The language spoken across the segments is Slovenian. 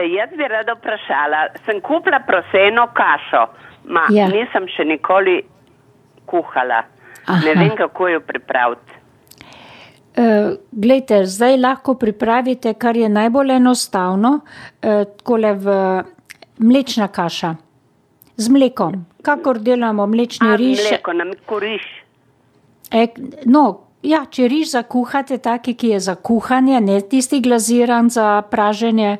E, Jaz bi rada vprašala, sem kupila proseno kašo, ma Ja. nisem še nikoli kuhala. Aha. Ne vem, kako jo pripraviti. Uh, glejte, zdaj lahko pripravite, kar je najbolj enostavno, uh, takole v mlečna kaša z mlekom, kakor delamo mlečni A, riž. mleko, nam koriš. E, no, ja, če riž zakuhate, taki, ki je za kuhanje, ne tisti glaziran za praženje,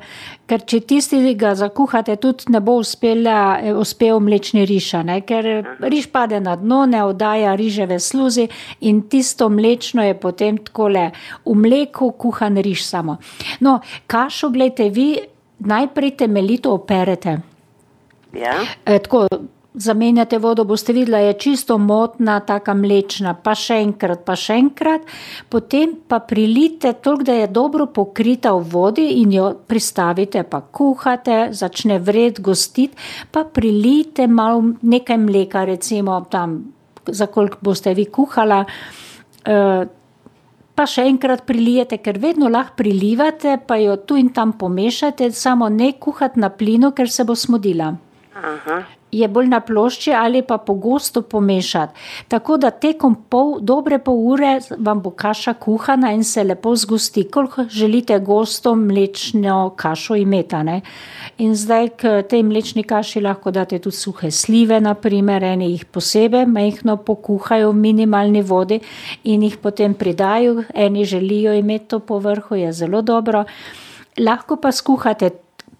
ker če tisti ga zakuhate, tudi ne bo uspela, eh, uspel mlečni riž, ne, ker riž pade na dno, ne oddaja riževe sluzi in tisto mlečno je potem takole v mleku kuhan riž samo. No, kašo, gledajte, vi najprej temeljito operete. Ja? E, tako, zamenjate vodo, boste videli, je čisto motna, taka mlečna, pa še enkrat, pa še enkrat, potem pa prilite toliko, da je dobro pokrita v vodi in jo pristavite, pa kuhate, začne vred, gostiti, pa prilite malo nekaj mleka, recimo tam, za koliko boste vi kuhala. E, Pa še enkrat prilijete, ker vedno lahko prilivate, pa jo tu in tam pomešate, samo ne kuhati na plinu, ker se bo smodila. Je bolj na plošči ali pa pogosto pomešati. Tako da tekom pol, dobre pol ure vam bo kaša kuhana in se lepo zgosti, koliko želite gosto mlečno kašo imeti. ne. In zdaj k tej mlečni kaši lahko date tudi suhe slive, naprimer, eni jih posebej majhno pokuhajo v minimalni vodi in jih potem pridajo, eni želijo imeti to povrhu, je zelo dobro. Lahko pa skuhate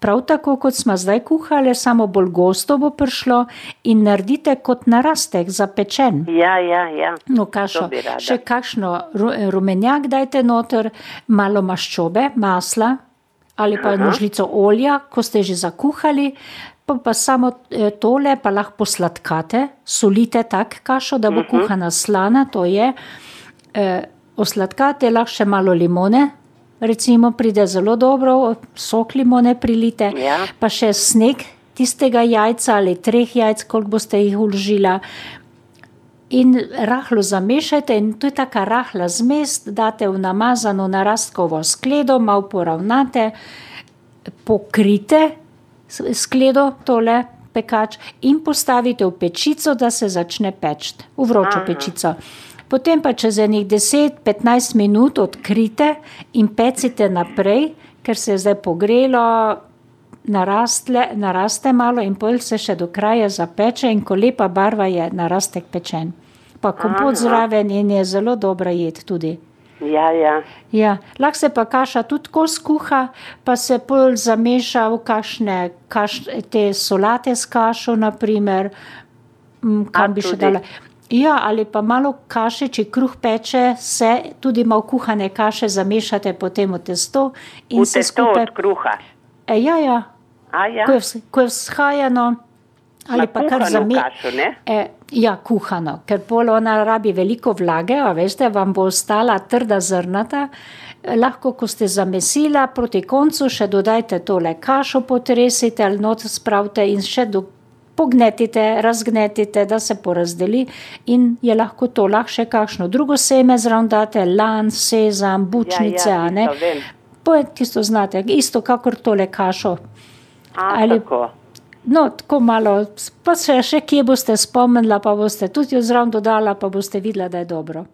prav tako, kot smo zdaj kuhali, samo bolj gosto bo prišlo in naredite kot narastek za pečen. Ja, ja, ja. No, kašo. Še kakšno ru- rumenjak dajte noter, malo maščobe, masla ali pa eno žlico olja, ko ste že zakuhali. Pa, pa samo eh, tole, pa lahko posladkate, solite tak kašo, da bo kuhana slana, to je. Eh, osladkate lahko še malo limone, recimo pride zelo dobro, sok limone prilite, Ja. pa še sneg tistega jajca ali treh jajc, koliko boste jih uložila. In rahlo zamešajte, in to je taka rahla zmes, date v namazano narastkovo skledo, malo poravnate, pokrite skledo, tole pekač, in postavite v pečico, da se začne peči, v vročo Aha. pečico. Potem pa čez enih 10-15 minut odkrite in pecite naprej, ker se je zdaj pogrelo, narastle, naraste malo in pol se še do kraja zapeče in ko lepa barva je narastek pečen. Pa kompot zraven in je zelo dobra jed tudi. Ja, ja. Ja, lahko se pa kaša tudi tako skuha, pa se pol zameša v kakšne kaš, te solate s kašo, naprimer, mm, kam bi še tudi? dala. Ja, ali pa malo kaše, če kruh peče, se tudi malo kuhane kaše zamešate potem v testo in V se testo skupaj. od kruha. E, ja, ja, A ja. ko je, ko je vzhajano, ali Na pa kar kuhano zame. kašo, ne? E, ja, kuhano, ker pol ona rabi veliko vlage, a veste, vam bo ostala trda zrnata. Lahko, ko ste zamesila, proti koncu še dodajte tole kašo, potresite ali not spravite in še do, pognetite, razgnetite, da se porazdeli in je lahko to lahko še kakšno drugo seme zraven date, lan, sezam, bučnice, ja, a ne. tisto vem. Po tisto znate, isto kakor tole kašo. A, Ali- tako. No, tako malo, pa se še kje boste spomnila, pa boste tudi jo zraven dodala, pa boste videla, da je dobro.